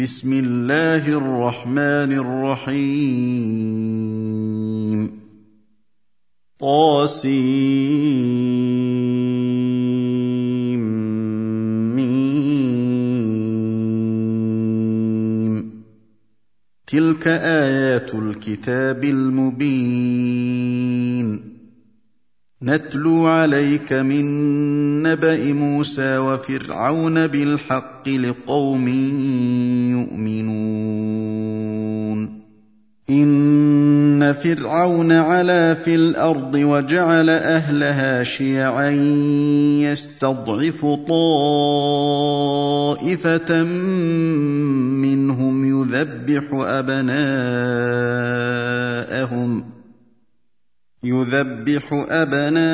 بسم الله الرحمن الرحيم. طاسيم. تلك آيات الكتاب المبين. نتلو عليك من نبأ موسى وفرعون بالحق لقوم يؤمنون. إن فرعون علا في الأرض وجعل أهلها شيعا يستضعف طائفة منهم يذبح أبناءهم يذبح أبناءهم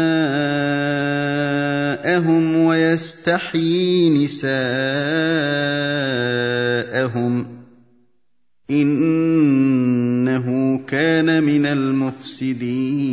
ويستحيي نساءهم إنه كان من المفسدين.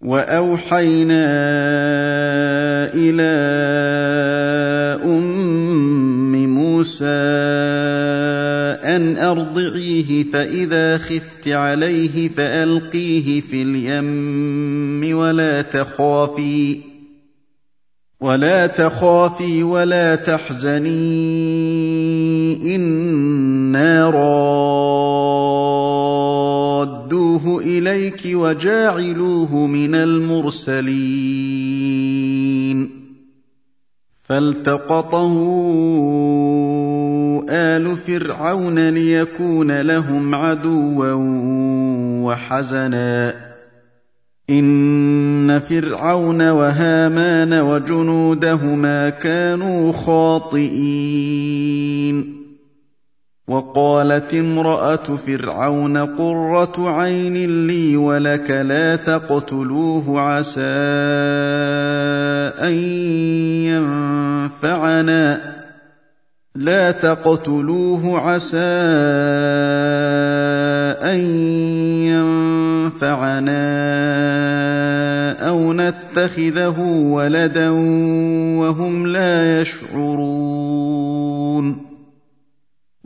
وأوحينا إلى أم موسى أن أرضعيه فإذا خفت عليه فألقيه في اليم ولا تخافي ولا تخافي ولا تحزني إنا رادوه إليك وجاعلوه من المرسلين. فالتقطه آل فرعون ليكون لهم عدوا وحزنا. إن فرعون وهامان وجنودهما كانوا خاطئين. وقالت امرأة فرعون قرة عين لي ولك لا تقتلوه عسى أن ينفعنا. لا تقتلوه عسى أن ينفعنا أو نتخذه ولدا وهم لا يشعرون.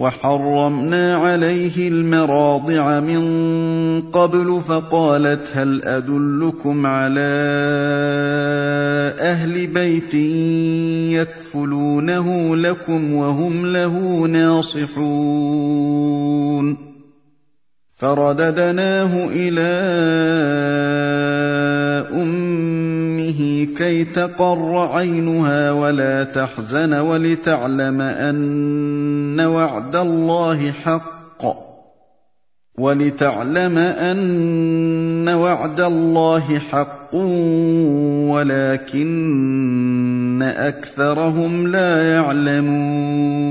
وحرمنا عليه المراضع من قبل فقالت هل أدلكم على أهل بيت يكفلونه لكم وهم له ناصحون؟ فرددناه إلى أمة كي تقر عينها ولا تحزن ولتعلم أن وعد الله حق ولتعلم أن وعد الله حق ولكن أكثرهم لا يعلمون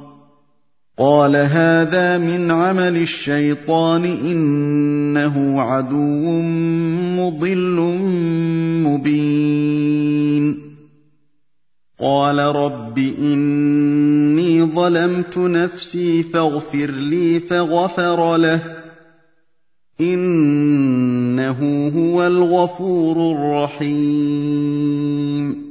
قال هذا من عمل الشيطان إنه عدو مضل مبين. قال رب إني ظلمت نفسي فاغفر لي فغفر له. إنه هو الغفور الرحيم.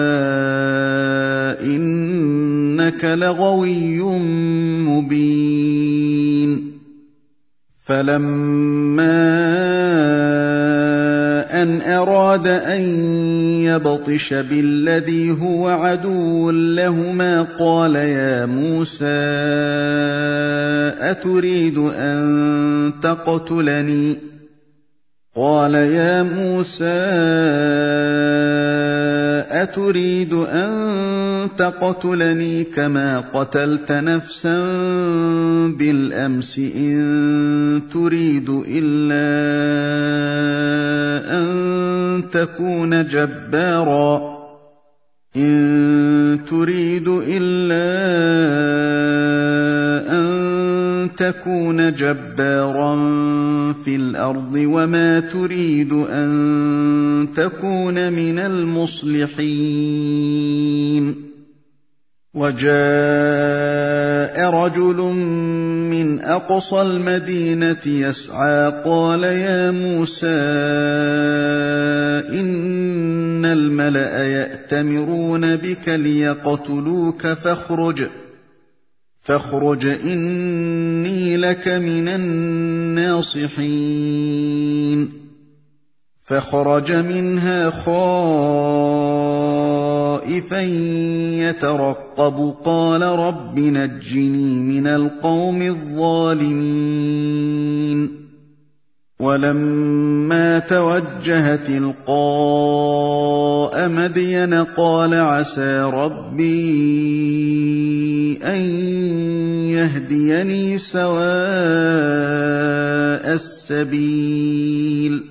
إنك لغوي مبين. فلما أن أراد أن يبطش بالذي هو عدو لهما قال يا موسى أتريد أن تقتلني؟ قال يا موسى أتريد أن تقتلني كما قتلت نفسا بالأمس إن تريد إلا أن تكون جبارا. إن تريد إلا أن تكون جبارا في الأرض وما تريد أن تكون من المصلحين. وجاء رجل من أقصى المدينة يسعى قال يا موسى إن الملأ يأتمرون بك ليقتلوك فاخرج فاخرج إني لك من الناصحين. فخرج منها خائفا يترقب. قال رب نجني من القوم الظالمين. وَلَمَّا تَوَجَّهَ تِلْقَاءَ مَدْيَنَ قَالَ عَسَىٰ رَبِّي أَن يَهْدِيَنِي سَوَاءَ السَّبِيلِ.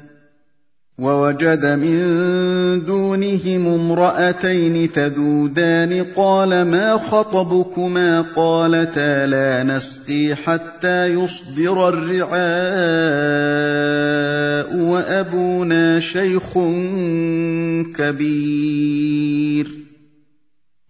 وَوَجَدَ مِن دُونِهِمُ امْرَأَتَيْنِ تَذُودَانِ قَالَ مَا خَطْبُكُمَا قَالَتَا لَا نَسْقِي حَتَّىٰ يُصْدِرَ الرِّعَاءُ وَأَبُونَا شَيْخٌ كَبِيرٌ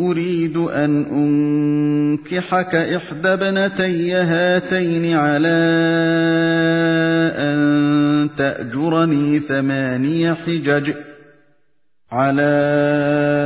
أريد أن أنكحك إحدى ابنتي هاتين على أن تأجرني ثماني حجج على أن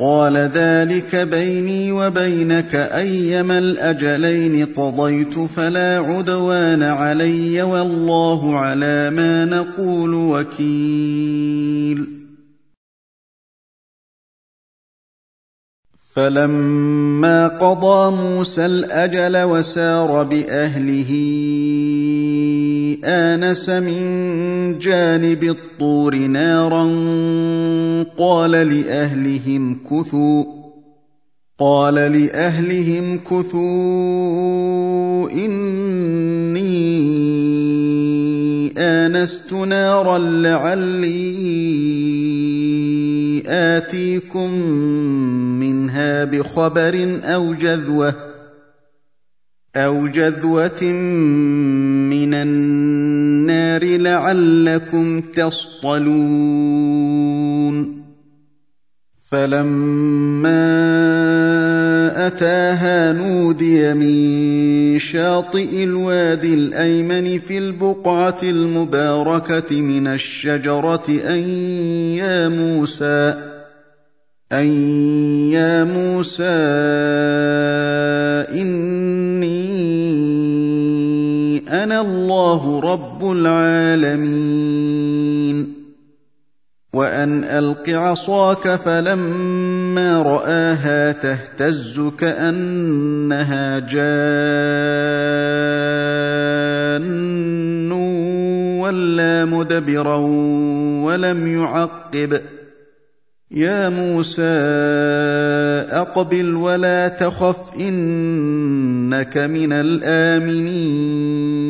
قال ذلك بيني وبينك أيما الأجلين قضيت فلا عدوان علي والله على ما نقول وكيل. فلما قضى موسى الأجل وسار بأهله آنس من جانب الطور نارا قال لأهلهم كثوا قال لأهلهم كثوا إني آنست نارا لعلي آتيكم منها بخبر أو جذوةٍ أَوْ جَذْوَةٍ مِّنَ النَّارِ لَعَلَّكُمْ تَصْطَلُونَ فَلَمَّا أَتَاهَا نُودِيَ مِن شَاطِئِ الْوَادِ الْأَيْمَنِ فِي الْبُقْعَةِ الْمُبَارَكَةِ مِنَ الشَّجَرَةِ أَن يَا مُوسَىٰ أن يا موسى أنا الله رب العالمين. وأن ألق عصاك فلما رآها تهتز كأنها جان ولا مدبرا ولم يعقب ۖ. يا موسى أقبل ولا تخف إنك من الآمنين.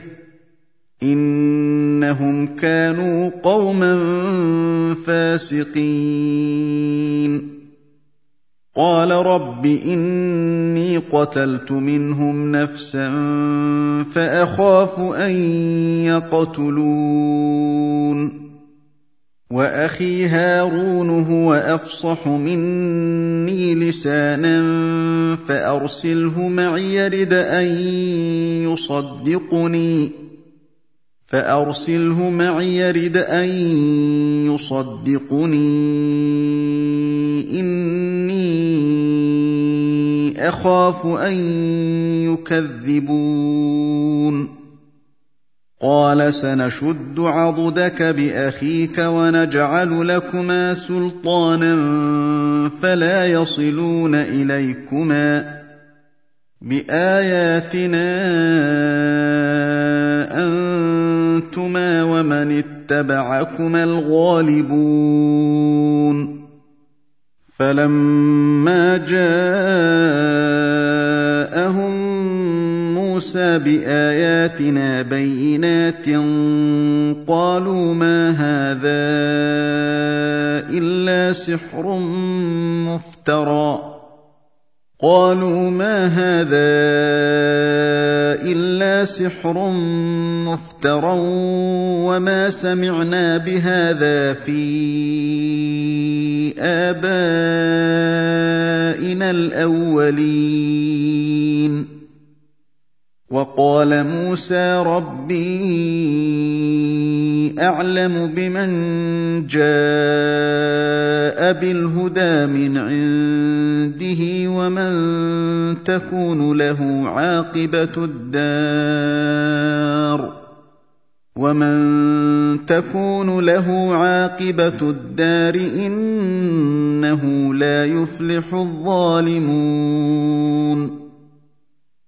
إنهم كانوا قوما فاسقين. قال رب إني قتلت منهم نفسا فأخاف أن يقتلون. وأخي هارون هو أفصح مني لسانا فأرسله معي يرد أن يصدقني. فأرسله معي يرد أن يصدقني. إني أخاف أن يكذبون. قال سنشد عضدك بأخيك ونجعل لكما سلطانا فلا يصلون إليكما. بآياتنا انتما ومن اتبعكما الغالبون فلما جاءهم مُوسَىٰ بِآيَاتِنَا بَيِّنَاتٍ قَالُوا مَا هَٰذَا إِلَّا سِحْرٌ مُّفْتَرًى قالوا ما هذا إلا سحر مفترى وما سمعنا بهذا في آبائنا الأولين. وقال موسى ربي أعلم بمن جاء بالهدى من عنده ومن تكون له عاقبه الدار ومن تكون له عاقبه الدار انه لا يفلح الظالمون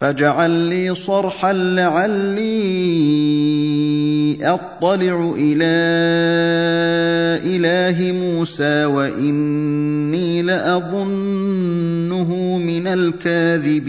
فاجعل لي صرحا لعلي أطلع إلى إله موسى وإني لأظنه من الكاذبين.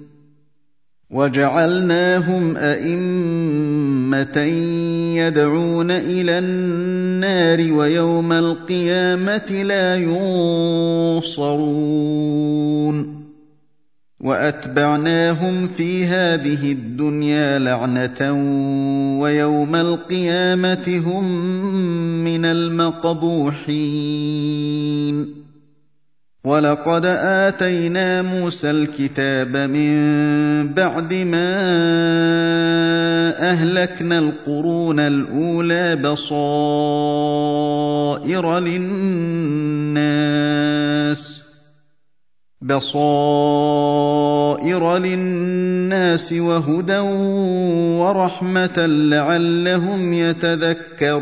وجعلناهم أئمة يدعون إلى النار ويوم القيامة لا ينصرون. وأتبعناهم في هذه الدنيا لعنة ويوم القيامة هم من المقبوحين. وَلَقَدْ آتَيْنَا مُوسَى الْكِتَابَ مِن بَعْدِ مَا أَهْلَكْنَا الْقُرُونَ الْأُولَىٰ بَصَائِرَ لِلنَّاسِ بَصَائِرَ لِلنَّاسِ وَهُدًى وَرَحْمَةً لَّعَلَّهُمْ يَتَذَكَّرُونَ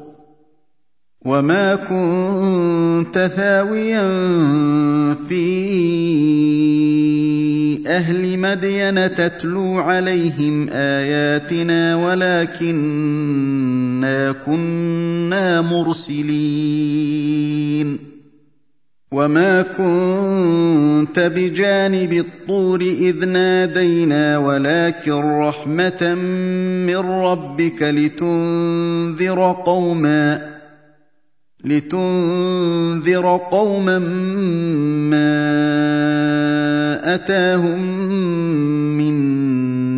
وما كنت ثاويا في أهل مدين تتلو عليهم اياتنا ولكنا كنا مرسلين وما كنت بجانب الطور اذ نادينا ولكن رحمه من ربك لتنذر قوما لتنذر قوما ما أتاهم من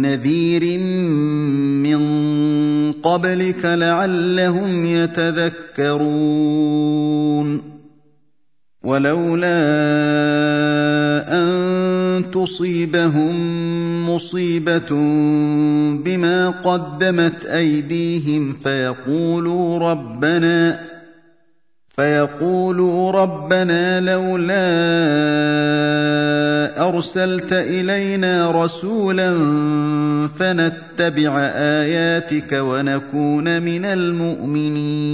نذير من قبلك لعلهم يتذكرون. ولولا أن تصيبهم مصيبة بما قدمت أيديهم فيقولوا ربنا فيقولوا ربنا لولا أرسلت إلينا رسولا فنتبع آياتك ونكون من المؤمنين.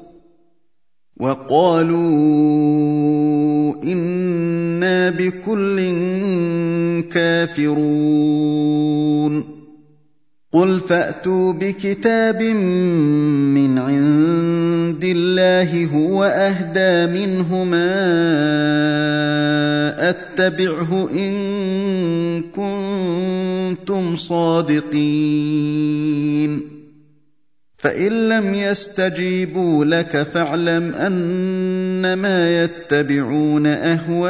وقالوا أنا بكل كافرون قل فاتوا بكتاب من عند الله هو اهدى منه ما اتبعه ان كنتم صادقين فإن لم يستجيبوا لك فاعلم انما يتبعون أهواءهم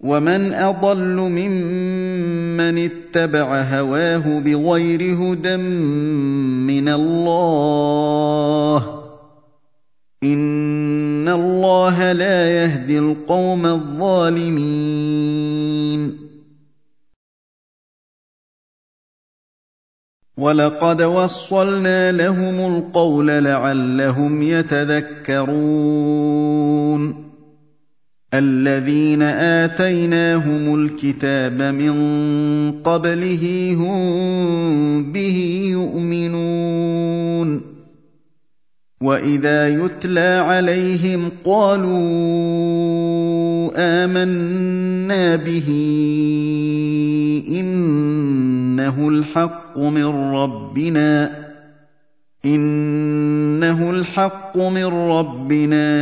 ومن أضل ممن اتبع هواه بغير هدى من الله إن الله لا يهدي القوم الظالمين ولقد وصلنا لهم القول لعلهم يتذكرون الذين اتيناهم الكتاب من قبله هم به يؤمنون واذا يتلى عليهم قالوا امنا به انه الحق من ربنا انه الحق من ربنا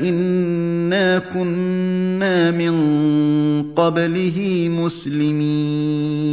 انا كنا من قبله مسلمين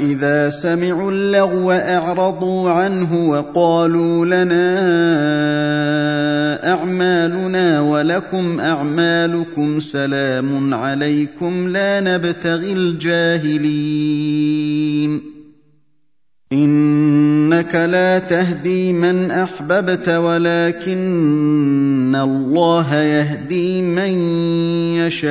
واذا سمعوا اللغو اعرضوا عنه وقالوا لنا اعمالنا ولكم اعمالكم سلام عليكم لا نبتغي الجاهلين انك لا تهدي من احببت ولكن الله يهدي من يشاء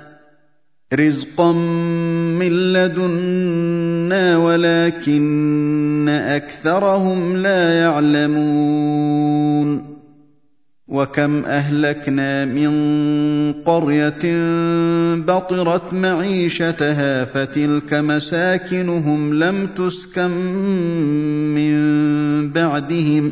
رِزْقًا مِّن لَّدُنَّا وَلَٰكِنَّ أَكْثَرَهُمْ لَا يَعْلَمُونَ وكم اهلكنا من قريه بطرت معيشتها فتلك مساكنهم لم تسكن من بعدهم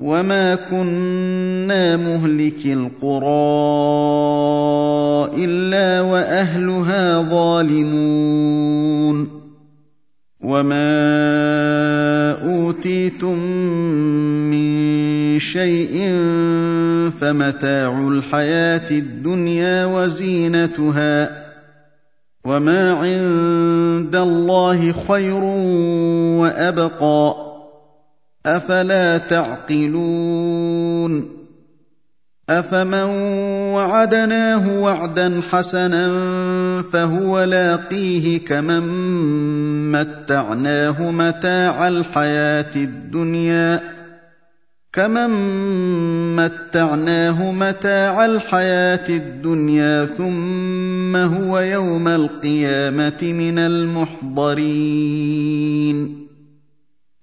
وما كنا مهلك القرى الا واهلها ظالمون وما اوتيتم من شيء فمتاع الحياة الدنيا وزينتها وما عند الله خير وابقى أفلا تعقلون أفمن وعدناه وعدا حسنا فهو لاقيه كمن متعناه متاع الحياة الدنيا كمن متعناه متاع الحياة الدنيا ثم هو يوم القيامة من المحضرين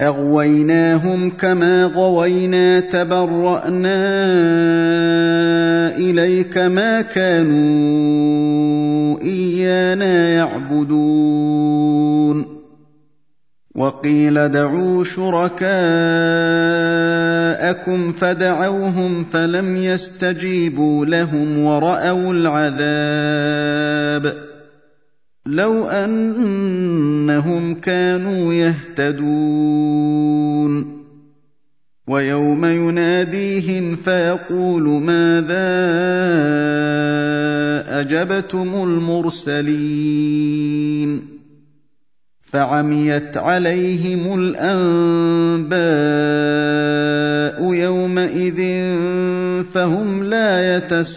أغويناهم كما غوينا تبرأنا إليك ما كانوا إيانا يعبدون. وقيل دعوا شركاءكم فدعوهم فلم يستجيبوا لهم ورأوا العذاب. لو أنهم كانوا يهتدون. ويوم يناديهم فيقول ماذا أجبتم المرسلين؟ فعميت عليهم الأنباء يومئذ فهم لا يتساءلون.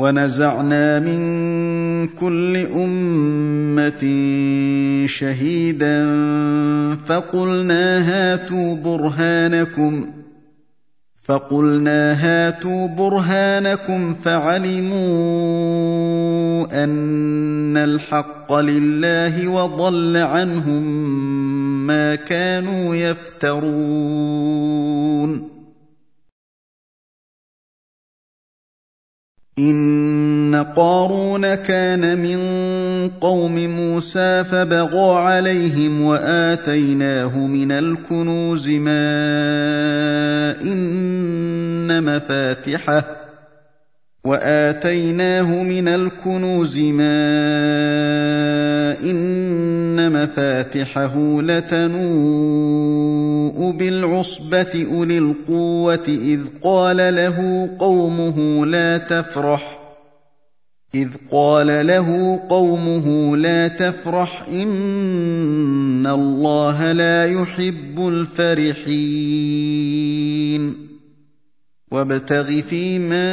ونزعنا من كل أمة شهيدا فقلنا هاتوا برهانكم فقلنا هاتوا برهانكم فعلموا أن الحق لله وضل عنهم ما كانوا يفترون. إِنَّ قَارُونَ كَانَ مِن قَوْمِ مُوسَىٰ فَبَغَىٰ عَلَيْهِمْ وَآتَيْنَاهُ مِنَ الْكُنُوزِ مَا إِنَّ مَفَاتِحَهُ وَآتَيْنَاهُ مِنَ الْكُنُوزِ مَا إِنَّ مَفَاتِحَهُ لَتَنُوءُ بِالْعُصْبَةِ أُولِي الْقُوَّةِ إِذْ قَالَ لَهُ قَوْمُهُ لَا تَفْرَحْ إِذْ قَالَ لَهُ قَوْمُهُ لَا تَفْرَحْ إِنَّ اللَّهَ لَا يُحِبُّ الْفَرِحِينَ وابتغ فيما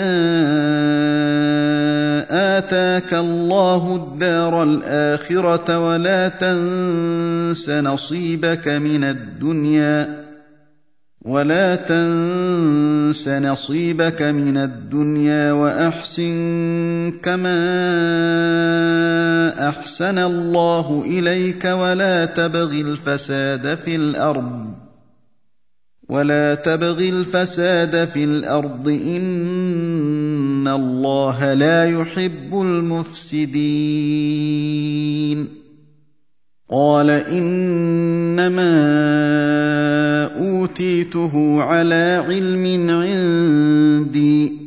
آتاك الله الدار الآخرة ولا تنس نصيبك من الدنيا ولا تنس نصيبك من الدنيا وأحسن كما أحسن الله إليك ولا تبغ الفساد في الأرض ولا تبغ الفساد في الأرض ان الله لا يحب المفسدين قال انما اوتيته على علم عندي